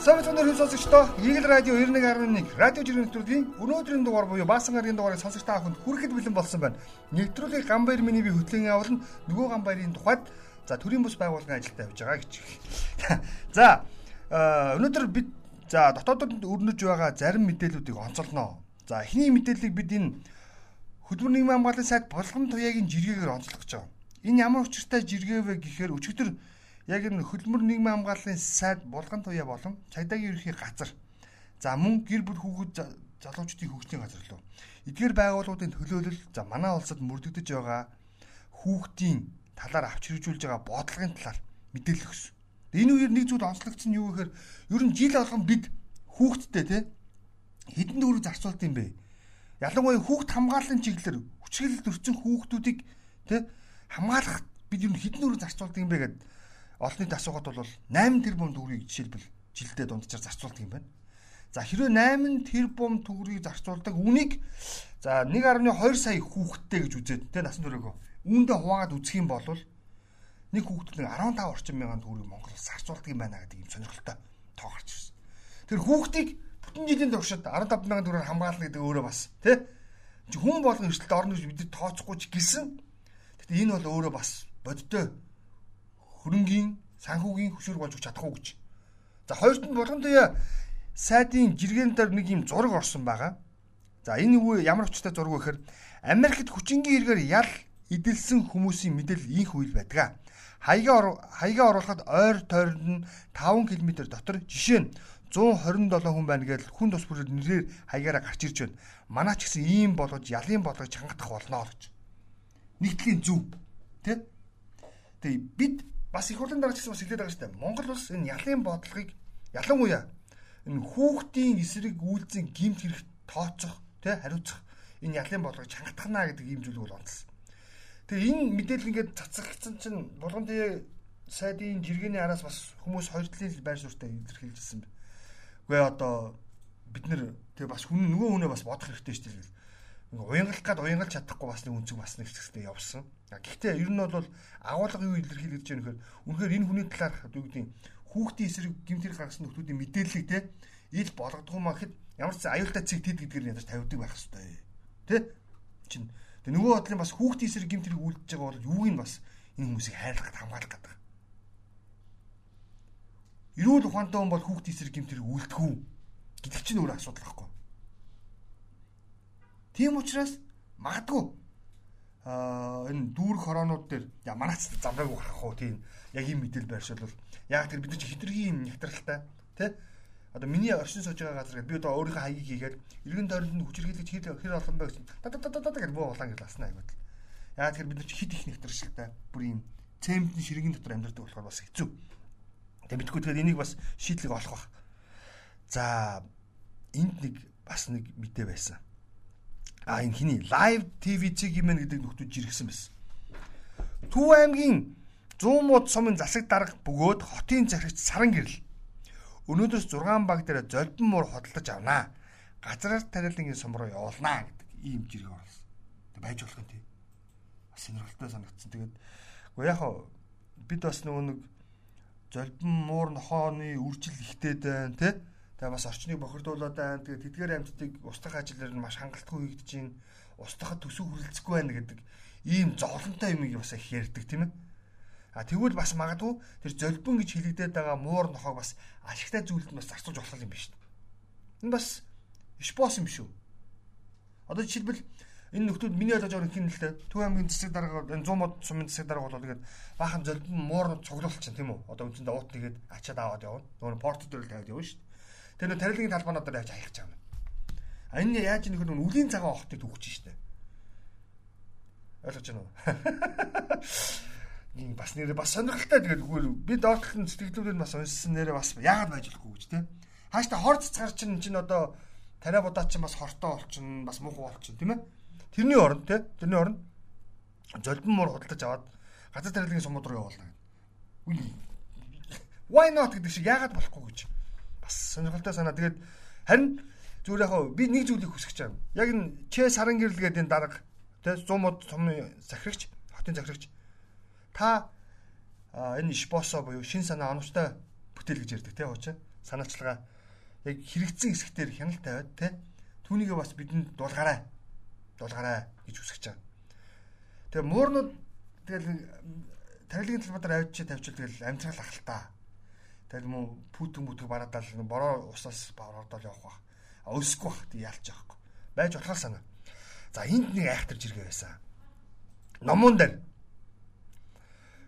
Савцны хэл сонсогчдоо Игэл радио 91.1 радио жирийн нэвтрүүлгийн өнөөдрийн дугаар буюу Баасан гарагийн дугаарыг сонсогч та бүхэнд хүрэхэд бэлэн болсон байна. Нэвтрүүлгийг Ганбаяр миний би хөтлөн явуулна. Нөгөө Ганбаярын тухайд за төрийн бус байгууллагын ажилтаа явж байгаа гэж. За өнөөдөр бид за дотоодод өрнөж байгаа зарим мэдээллүүдийг онцолноо. За эхний мэдээллийг бид энэ хөдөлмөр нийгмийн хамгааллын сайд болгон туяагийн жиргээгээр онцлох гэж байгаа. Энэ ямар учиртай жиргээ вэ гэхээр өчигдөр яг энэ хөдөлмөр нийгмийн хамгааллын сайд булган туяа болон цагдаагийн ерөнхий газар за мөн гэр бүл хүүхэд залуучдын хөгжлийн газар лөө эдгээр байгууллагуудын төлөөлөл за манай улсад мөрдөгдөж байгаа хүүхдийн талаар авч хэрэгжүүлж байгаа бодлогын талаар мэдээлэл өгсөн. Энэ үеэр нэг зүйл онцлогдсон юу гэхээр ер нь жил болгон бид хүүхдтэй те хэдэн төгрөг зарцуулт юм бэ? Ялангуяа хүүхд хамгааллын чиглэлээр хүчрэлд өрцөн хүүхдүүдийг те хамгаалах бид ер нь хэдэн төгрөг зарцуулт юм бэ гэдэг олон нийт асуугаад бол 8 тэрбум төгрөгийг жишээлбэл жилдээ дунджаар зарцуулдаг юм байна. За хэрвээ 8 тэрбум төгрөгийг зарцуулдаг үнийг за 1.2 сая хүүхэдтэй гэж үзээд тэ насан туршиг үүндээ хуваагаад үзэх юм бол нэг хүүхдэд 15 орчим мянган төгрөгийг Монгол зарцуулдаг юм байна гэдэг юм сонирхолтой тоо гарч ирсэн. Тэр хүүхдийг бүтэн жилийн туршид 15 мянган төгрөөр хамгаална гэдэг өөрөө бас тэ хүн болгон эрсдэлд орно гэж бид тооцохгүй ч гэлсэн. Гэхдээ энэ бол өөрөө бас бодтой хөрөнгийн санхүүгийн хөшүүрэг болж чадахгүй гэж. За хоёрт нь болгонтой сайдын жиргэн дээр нэг юм зураг орсон байгаа. За энэ үе ямар очтой зураг вэ гэхээр Америкт хүчингийн хэрэгээр ял идэлсэн хүмүүсийн мэдээлэл инх үйл байдаг. Хаягаа хаягаа оруулахад ойр тойронд нь 5 км дотор жишээ нь 127 хүн байна гэж хүн тус бүрээр нэрээр хаягаараа гарч ирж байна. Манай ч гэсэн ийм болгож ялын болгож хангадах болно л гэж. Нэгдлийн зөв. Тэ? Тэгээ бид бас их хурлын дараач гэсэн бас хэлээд байгаа шүү дээ. Монгол улс энэ ялын бодлогыг ялангуяа энэ хүүхдийн эсрэг үйлцэн гимт хэрэг тооцох, тэ хариуцах энэ ялын бодлогыг чангатгана гэдэг ийм зүйлийг бол онцлсан. Тэгээ энэ мэдээлэл ингээд цацагцсан чинь болгон тэгээ сайдын жиргэний араас бас хүмүүс хоёр талын байр суурьтай илэрхийлжсэн. Үгүй одоо бид нэр тэгээ бас хүн нөгөө хүнээ бас бодох хэрэгтэй шүү дээ уянгалах гад уянгалж чадахгүй бас нэг үнцэг бас нэг хэсэгтээ явсан. Гэхдээ ер нь бол агуулга юу илэрхийлж байгаа нөхөр үнэхээр энэ хүний талаарх юу гэдэг хүүхдийн эсрэг гимтэр гаргасан нөхдүүдийн мэдээллийг те ил болгодгоо махад ямар ч аюултай цэг тэд гэдгээр ядаж тавьдаг байх хэвээр. Тэ? Чин тэг нөгөө бодлын бас хүүхдийн эсрэг гимтэрийг үлдэж байгаа бол юуг нь бас энэ хүмүүсийг хайрлахад хамгаалах гэдэг. Эрүүл ухаантай хүн бол хүүхдийн эсрэг гимтэрийг үлдэх үү гэдэг чинь өөр асуудал байхгүй. Тийм учраас магадгүй аа энэ дүүрэх хороонууд дээр я манайч замраагүй гарах уу тийм яг ийм мэдээл байршил бол яг тэр бид нар хитрхийн нягтралтай тий одоо миний оршин сууж байгаа газар би одоо өөрийнхөө хаягийг хийгээд эргэн тойронд нь хүчирхийлэж хэр хэр олон бай гэсэн та та та та гэж буу улаан гэж ласна айгууд яа тэгэхээр бид нар хит их нягтралтай бүр ийм цементний ширгээн дотор амьдардаг болохоор бас хэцүү. Тэгээ мэдгүй тэгэхээр энийг бас шийдлэг олох бах. За энд нэг бас нэг мэдээ байсан А энэ хиний live TV цэг юм гэдэг нөхдүүд жиргсэн байсан. Төв аймгийн 100 мод сумын засаг дарга бөгөөд хотын захирагч Саран гэрэл өнөөдөөс 6 баг дээр золбин муур хөдөлж авнаа. Газраар тариалангийн сум руу явуулнаа гэдэг ийм жиргээ оруулсан. Тэг байж болох юм тий. Бас сонирхолтой санагдсан. Тэгээд гоо яг бид бас нөгөө нэг золбин муур нохооны үржил ихтэй байна тий Тэгээ бас орчныг бохирдуулаад байна. Тэгээ тэдгээр амьтдыг устгах ажлаар нь маш хангалтгүй хийгдэж байна. Устгахад төсөв хүрэлцэхгүй байна гэдэг ийм зовлонтой юм бас их ярьдаг тийм ээ. А тэгвэл бас магадгүй тэр золбин гэж хэлэгдээд байгаа муур нохоог бас ашигтай зүйлд нь бас зарцуулж болох юм биш үү? Энэ бас босс юм шүү. Одоо жишээлбэл энэ нөхдүүд миний ойлгож байгаа юм хэлээ. Төв аймгийн засаг дарга энэ 100 мод сумын засаг дарга бол тэгээд баахан золбин муур цуглуулч чинь тийм үү? Одоо үндсэндээ уут нэгээд ачаад аваад явна. Нөгөө порт дээр л тавиад явна шүү. Тэр нөө тарилгын талбаанууд дээр яаж хаях гэж байгаа юм. А энэ яаж нөхөр нөө үлийн цагаан охтыг төгөж штэ. Ойлгож байна уу? Ийм бас нэрээ бас сонирхолтой тэгээд үгүй би доотлон сэтгэлдүүд нь бас уншсан нэрээ бас яагаад байж болохгүй гэж те. Хааштай хор цацгаар чинь чинь одоо тариа будаа чинь бас хортой болчихно бас муухай болчихно тийм ээ. Тэрний оронд те тэрний оронд золбин муур худалдаж аваад газар тариалгын сумууд руу явуулна. Why not гэдэг шиг яагаад болохгүй гэж бас сонирхолтой санаа. Тэгээд харин зүгээр яг би нэг зүйлийг хүсэж байгаа. Яг энэ Ч саран гэрэл гэдэг энэ дарга тэ 100 мод сумны захирагч, хотын захирагч та энэ иш босоо буюу шин санаа оновчтой бүтээл гэж ярьдаг тэ хуучин. санаачлагаа яг хэрэгцсэн хэсгээр хяналт тавиад те түүнийгээ бас бидэнд дуулгаарай. Дуулгаарай гэж үсгэж байгаа. Тэгээ муурнууд тэгэл тарилгын талбар авчиж тавьчихвал тэгэл амтрал ах л та. Тэгэл мөн пүтэн бүтг бараадал бороо усаас бороод явах бах. А өсөхгүй бах тий ялж байгаа хгүй. Байж болохоор санаа. За энд нэг айхтар жиргээ байсан. Номон дээр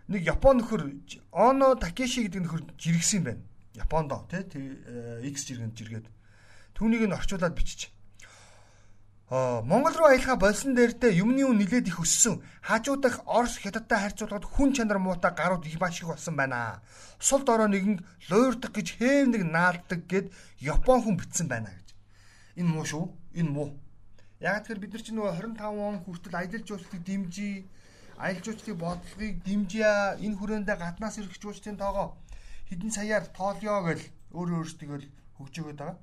нэг Япон нөхөр Оно Такеши гэдэг нөхөр жиргсэн юм байна. Япондо тий X жиргэнд жиргээд түүнийг нь орчуулад бичиж. Монгол руу аялахаа болсон дээрдээ юмны үн нилээд их өссөн. Хажуудах Орос хятадтай харьцуулахад хүн чанар муутай гарууд их маш их болсон байна. Сул дорой нэгэн луйрдах гэж хээвнэг наалдаг гэд Япон хүн битсэн байна гэж. Энэ муу шүү. Энэ муу. Яг тэгэхээр бид нар чинь нөгөө 25 он хүртэл аялал жуулчлалыг дэмжиж, аялал жуулчлалын бодлогыг дэмжиж, энэ хүрээндээ гаднаас ирэх жуулчдын тоогоо хэдэн саяар тоолё гэж өөр өөрсдөө хөгжөөгд байгаа.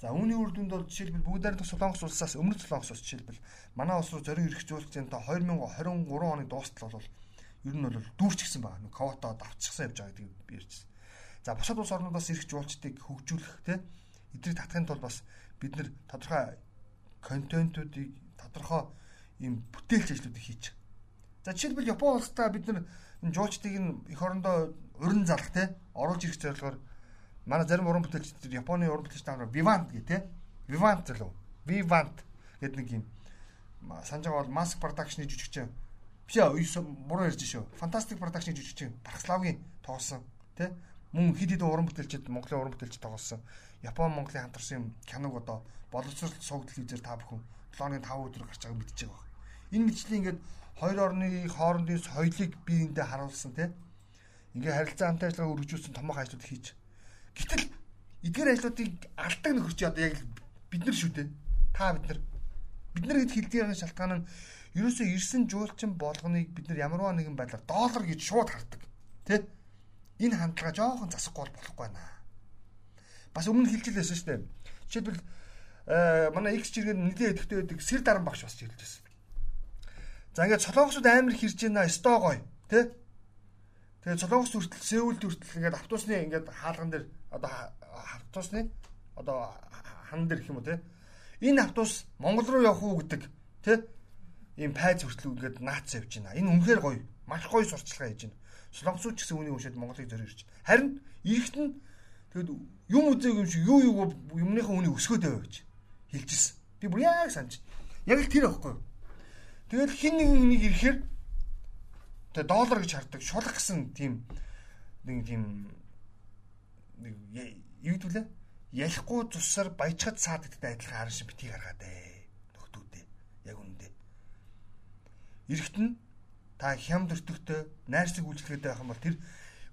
За үүний үр дүнд бол жишээлбэл бүгд найрамдах Солонгос улсаас өмнөх Солонгос улс жишээлбэл манай улс руу зориг ирэх жуулчдын та 2023 оны дуустал бол ер нь бол дүүрчихсэн байгаа. Нэг квота давчихсан явж байгаа би ярьжсэн. За бусад улс орнуудаас ирэх жуулчдыг хөгжүүлэх те эдрийг татахын тулд бас бид нэр тодорхой контентуудыг тодорхой ийм бүтээлч ажлуудыг хийж. За жишээлбэл Япон улстай бид нар жуулчдыг нь эх орондоо уран залах те оруулж ирэх зорилгоор манай зарим уран бүтээлчдэр Японы уран бүтээлчтэй хамраа Vivant гэх те. Vivant залуу Vivant гэдэг нэг юм. Санаж байгаа бол Mask Production-ы жүжигчин биш ээ буруу ярьж шүү Fantastic Production-ы жүжигчин Бархславгийн тоглосон те. Мөн хэд хэдэн уран бүтээлчд Монголын уран бүтээлчд тоглосон. Япон Монголын хамтарсан юм киног одоо боловсрол сууг телевизээр та бүхэн 7-ны 5 өдөр гарч байгааг мэдчихэж байгаа. Энэ мэтчлийн ингээд хоёр орны хоорондын соёлыг биеиндээ харуулсан те. Ингээ харилцаа хамтаа ажиллагаа өргөжүүлсэн томоохон ажлууд хийж. Гэтэл эдгээр ажлуудыг алдаг нөхөрч одоо яг бид нар шүү дээ. Та бид нар бид нар хэд хилдгийн шалтгаан нь ерөөсөө ирсэн жуулчин болгоныг бид нар ямарваа нэгэн байдлаар доллар гэж шууд хардаг. Тэ? Энэ хандлага жоохон засахгүй болохгүй байна. Бас өмнө хэлжилсэн шүү дээ. Жишээлбэл э, манай X жиргэн нэлээд өдөртэй байдаг сэр даран багш бас хэлжсэн. За ингээд солонгосууд амар хэрж байна, стогой, тэ? Тэгээд Солонгос хүртэл Сеулд хүртэл ингээд автобусны ингээд хаалган дээр одоо автобусны одоо хан дээр гэх юм уу те. Энэ автобус Монгол руу явах уу гэдэг те. Ийм пайз хүртэл ингээд наац явж байна. Энэ үнэхээр гоё. Маш гоё сурчлага хийж байна. Солонгосууд ч гэсэн үнийг уншаад Монголыг зориулж ирж. Харин ирэхт нь тэгэд юм үзег юм шиг юу юу юмныхаа үнийг өсгөөд байв гэж хэлжсэн. Би бүр яг санаж. Яг л тэр аахгүй. Тэгэл хин нэг нэг ирэхээр Тэгээ доллар гэж хардаг шулах гэсэн тийм нэг тийм нэг юу гэдвүлээ? Ялахгүй цусаар баяжхад саад гэдэгтэй адилхан харан шиг битгий гаргаад ээ. Нөхдүүдээ. Яг үнэндээ. Эрэхт нь та хям дөртөгтэй найрсаг үйлчлэгээд байх юм бол тэр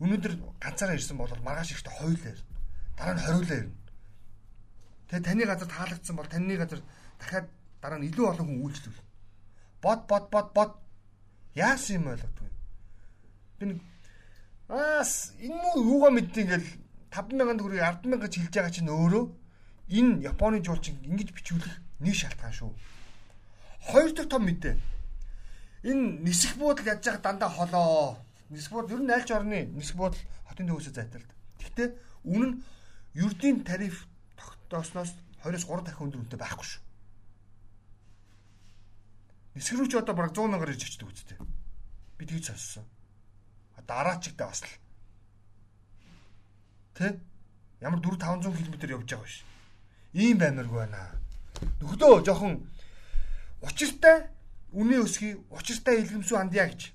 өнөөдөр ганцаараа ирсэн бол маргааш ихтэй хойлоо. Дараа нь хориулаа ирнэ. Тэгээ таны газар таалагдсан бол таны газар дахиад дараа нь илүү олон хүн үйлчлүүл. Бод бод бод бод яасан юм ойлгодгүй. Би нэг аас энэ муу юугаа мэддэг ингээл 5000 төгрөгийг 100000 гэж хэлж байгаа чинь өөрөө энэ Японы жуулчин ингэж бичүүлэх нэг шалтгаан шүү. Хоёр дахь том мэдээ. Энэ нисэх буудал яаж байгаа дандаа холоо. Нисэх буудал ер нь айлч орны нисэх буудал хотын төвөөсөө зайталд. Гэхдээ үнэн нь ердийн тариф тогтоосноос 20-оос 3 дахин өндөр үнэтэй байхгүй шүү. Нисэх рүү ч одоо бараг 100 мянгаар ирж очдөг үстэй. Би тэгж сонссон дараачигтай бас л тэ ямар 4 500 км явж байгаа биш. Ийм баймиргүй байна. Нөхдөө жоохон учиртай үнэ өсгий учиртай илгэмсүү андья гэж.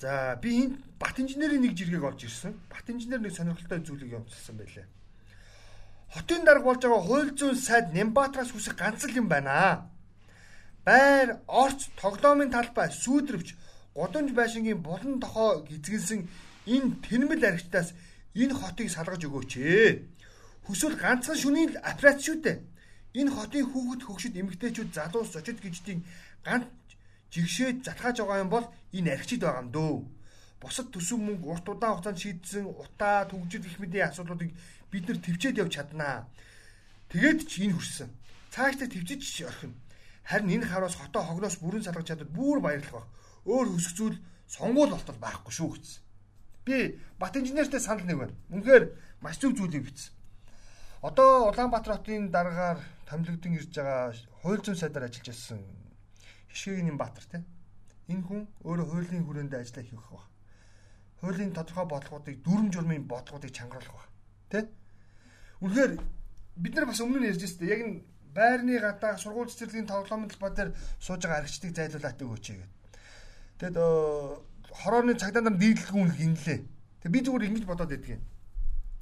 За би энд бат инженерийн нэг жиргэг олж ирсэн. Бат инженер нэг сонирхолтой зүйлийг явуулсан байлаа. Хотын дарга болж байгаа хууль зүйн сайд Нямбатраас хүсэх ганц л юм байна. Байр, орц, тоглоомын талбай, сүйдрвч Годомж байшингийн булан тохоо гизгэлсэн энэ тэнмэл аригчдаас энэ хотыг салгаж өгөөч ээ. Хүсвэл ганцхан шүний операц шүү дээ. Энэ хотын хүүхэд хөгшөд эмэгтэйчүүд залуус зочид гिचдийн ганц жигшээд залхааж байгаа юм бол энэ аригчид байгаа юм дөө. Бусад төсөв мөнгө урт удаан хугацаанд шийдсэн утаа төгжил гэх мэтийн асуудлуудыг бид нар төвчээд явж чаднаа. Тэгээд ч энэ хүрсэн. Цаашдаа төвчиж орхино. Харин энэ хараас хотоо хогноос бүрэн салгаж чадвал бүр баярлах баг өөр өсөх зүйл сонгуул болтол байхгүй шүү гэсэн. Би Бат инженертэй санал нэг байна. Үнэхээр маш зөв зүйлийг бичсэн. Одоо Улаанбаатар хотын дараагаар томилогдсон ирж байгаа хууль зүйн сайдаар ажиллаж байсан Хишгэгийн Баатар тийм. Энэ хүн өөрөө хуулийн хүрээнд ажиллаа хийх баг. Хуулийн тодорхой бодлогоодыг дүрм журмын бодлогоодыг чангаруулах баг. Тэ? Үнэхээр бид нар бас өмнө нь ярьж байсан. Яг энэ байрны гадаа сургууль цэцэрлэгийн тоглоомын талбай дээр сууж байгаа аригчдыг зайлуулаад өгөөч гэдэг. Тэгэд хорооны цагдаа нар нийтлэлгүй үнэ гинлээ. Тэг би зүгээр ингэж бодоод байдгийн.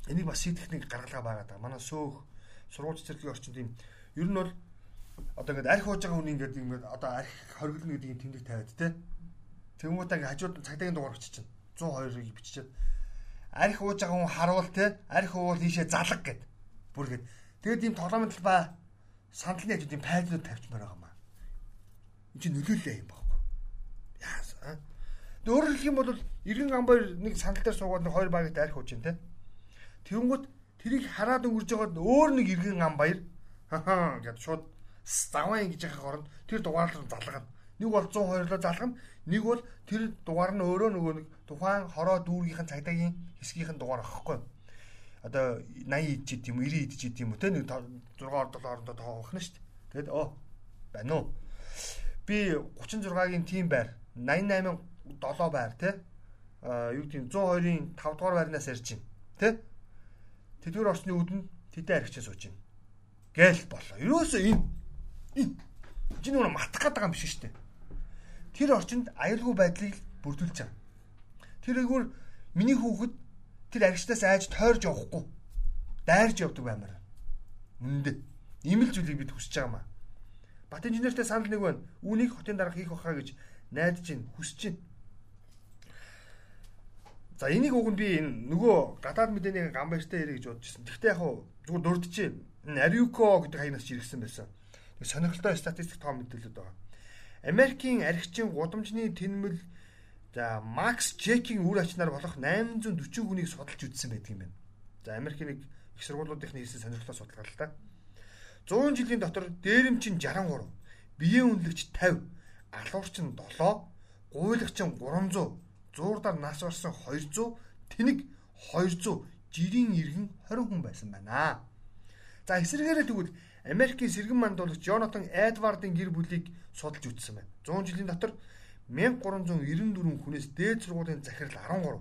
Энийг бас шийдэх нэг гаргалгаа байгаад байгаа. Манай сөөх сургууль цэцэрлэгийн орчинд юм. Ер нь бол одоо ингээд арх ууж байгаа хүн ингээд ингээд одоо арх хоригдно гэдэг юм тэмдэг тавиад те. Тэнгуутаа ингээд хажууд цагдаагийн дугаар бичиж чинь 102-ыг биччихээд арх ууж байгаа хүн харуул те. Арх уул ийшээ залга гэд. Бүр гээд тэгээд ийм тоглоомын талбай сандлын ажууд ийм пайлууд тавьчмаар байгаа юм аа. Энд чинь нөлөөлөө юм баггүй. Яасан. Өөрөөр хэлэх юм бол Иргэн Гамбаяр нэг сандал дээр суугаад нэг хоёр арх ууж байна те. Тэнгуут тэрийг хараад өнгөрж байгаад өөр нэг Иргэн Гамбаяр хаа гэд шууд заван гэж яхах оронд тэр дугаар руу залгана. Нэг бол 102-лоо залгана. Нэг бол тэр дугаар нь өөрөө нөгөө нэг тухайн хороо дүүргийнхэн цагдаагийн хэсгийнхэн дугаар ахгүй. Одоо 80 идэж идэм үү 90 идэж идэм үү те нэг 6 ордол орондоо тоохно шүү дээ. Тэгэд оо байна уу? Би 36-гийн тим байр 88 7 байр те а юу гэдэг 102-ын 5 дугаар байрнаас ярьж байна. Тэ? Тэдгээр орчны үдэнд тэдэн аригчаа сууж байна. Гээл болоо. Ерөөсөө энэ Чи нүг матах гэдэг юм биш шүү дээ. Тэр орчинд аюулгүй байдлыг бүрдүүлж байгаа. Тэр айгуур миний хүүхэд тэр аригчдаас айж тойрж явахгүй. Дайрж явдаг баймаар. Үнэндээ. Ийм л зүйлийг бид хүсэж байгаа маа. Бат инженертэй санал нэг байна. Үүнийг хотын дарга хийх баха гэж найдаж байна, хүсэж байна. За энийг уг нь би энэ нөгөө гадаад мэдээний гамбайртай ярих гэж бодож байсан. Гэхдээ яг хуу зүгээр дурдчихээ. Энэ Ариуко гэдэг хаянаас иргсэн байсан сонирхолтой статистик тоо мэдээлэлүүд байгаа. Америкийн архичийн гудамжны тэнмэл за Макс Джекийн үр ачнаар болох 840 хүнийг судалж үзсэн байдаг юм байна. За Америкийн нэг их сургуулиудын хийсэн сонирхолтой судалгаа л та. 100 жилийн дотор дээрэмчин 63, биеийн үнэлэгч 50, алуурчин 7, гуйлагчин 300, зуурдаар нас барсан 200, тэнэг 200, жирийн иргэн 20 хүн байсан байна. За эсвэргээрээ тэгвэл Америкийн сэргэн мандуулагч Жонатан Эдвардын гэр бүлийг судалж үзсэн байна. 100 жилийн дотор 1394 хүнээс дээд сургуулийн захирал 13,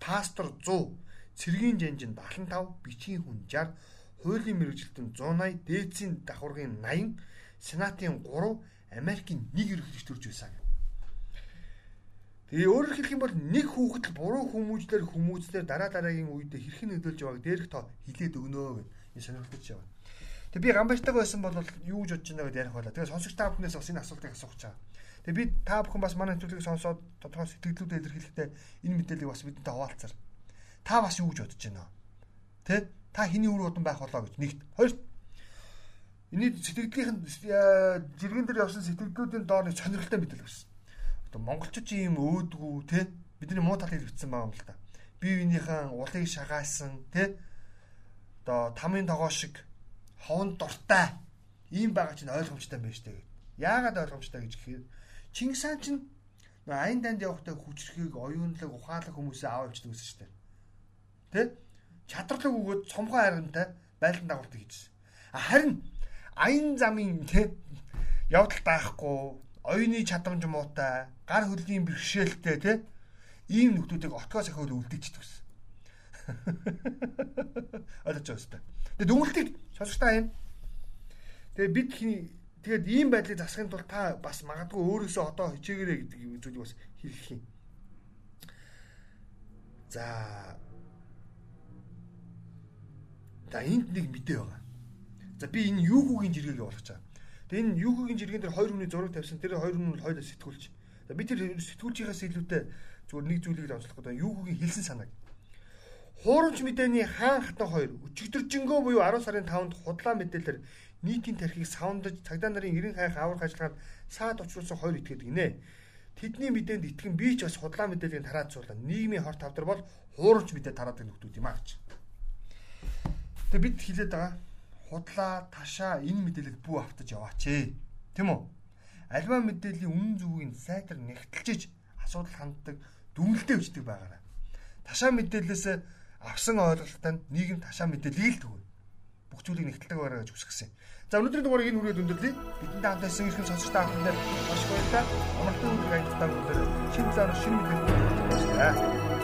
пастор 100, цэргийн жанжин 75, бичгийн хүн 60, хуулийн мэрэгжилтэн 180, дээдсийн давхаргын 80, сенатын 3, Америкийн нэг ерөнхийлөгч төрж байсан. Тэгээ өөрөөр хэлэх юм бол нэг хүүхэд буруу хүмүүжлэр хүмүүжлэр дараа дараагийн үед хэрхэн нөлөөлж байгааг дээрх тоо хилээд өгнө гэж энэ сонирхолтой яваа. Тэг би гамбартайгаа байсан бол юу гэж бодож байна гэдээ ярих байлаа. Тэгээ сонсогч та бүхнээс бас энэ асуултыг асуух чаа. Тэгээ би та бүхэн бас манай нэвтрүүлгийг сонсоод тодорхой сэтгэлдүүдээ илэрхийлэхдээ энэ мэдээллийг бас бидэнтэй хаваалцаар. Та бас юу гэж бодож байна? Тэ? Та хэний үр удан байх болоо гэж нэгт. Хоёрт Эний сэтгэлдийн жиргэн дээр явсан сэтгэлдүүдийн доор нэг сонирхолтой мэдээлэл гарсан. Одоо монголчууд ийм өөдгүү те бидний муу талыг бичсэн байгаа юм л та. Бие биенийхэн улыг шагаасан те одоо тамийн тогоо шиг ховн дуртай ийм байгаа чинь ойлгомжтой байна штэ гэд. Яагаад ойлгомжтой гэж гэхээр Чингис хаан чинь аян данд явахдаа хүчрхийг оюунлаг ухаалаг хүмүүсээ аваавчдаг гэсэн штэ. Тэ? Чадварлаг өгөөд цомхон хайргантай байлдан дагуулдаг гэжсэн. Харин аян замын тэ явдал даахгүй оюуны чадамж муутай гар хөлийн бэрхшээлтэй тэ ийм нөхдүүдийг отгоос ахиул үлдээчихдэг гэсэн. Ойлгож байгаа хэвээр. Тэгээд дүнэлтийг сонсож та юм. Тэгээд бид тэгээд ийм байдлыг засахын тулд та бас магадгүй өөрөөсөө одоо хичээгээрэй гэдэг зүйлийг бас хэлэх юм. За. За энд нэг мэдээ байгаа. За би энэ юу хүүгийн жиргэг болгож байгаа. Тэгээд энэ юу хүүгийн жиргэн дээр хоёр хүний зураг тавьсан. Тэр хоёр хүн хоёул сэтгүүлч. За би тэр сэтгүүлчийнхээс илүүтэй зүгээр нэг зүйлийг л онцлох гэдэг. Юу хүүгийн хэлсэн санааг Хуурамч мэдээний хаан хатан хоёр өчигдөржингөө буюу 10 сарын 5-нд худлаа мэдээлэлээр нийтийн тархийг савндаж цагдаа нарын 90 хайх аврах ажиллагаанд саад учруулсан хоёр итгээд гинэ. Тэдний мэдээнд итгэн би ч бас худлаа мэдээллийг тараад суулаа. Нийгмийн хорт тавдар бол хуурамч мэдээ тараадаг нөхдүүд юм аа гэж. Тэгээ бид хэлээд байгаа худлаа ташаа энэ мэдээлэл бүү автаж яваач ээ. Тэм үү? Альва мэдээллийн үнэн зөвийг сайтар нэгтэлж асуудал ханддаг дүнэлтээ өчтөг байгаараа. ташаа мэдээлэлээс авсан ойлголттой нийгэм ташаа мэдээллийг л төгөө. Бүх зүйлийг нэгтэлдэг байгаарай гэж хүсгэсэн. За өнөөдрийн дугаарыг энэ хүрээд өндөрлөе. Бидэнтэй хамт байсан ирхэн сонсогч та бүхэнд маш баярлалаа. Амралтын өдрийг аядлаа бүгд шинэ зам шинэ мэдээлэл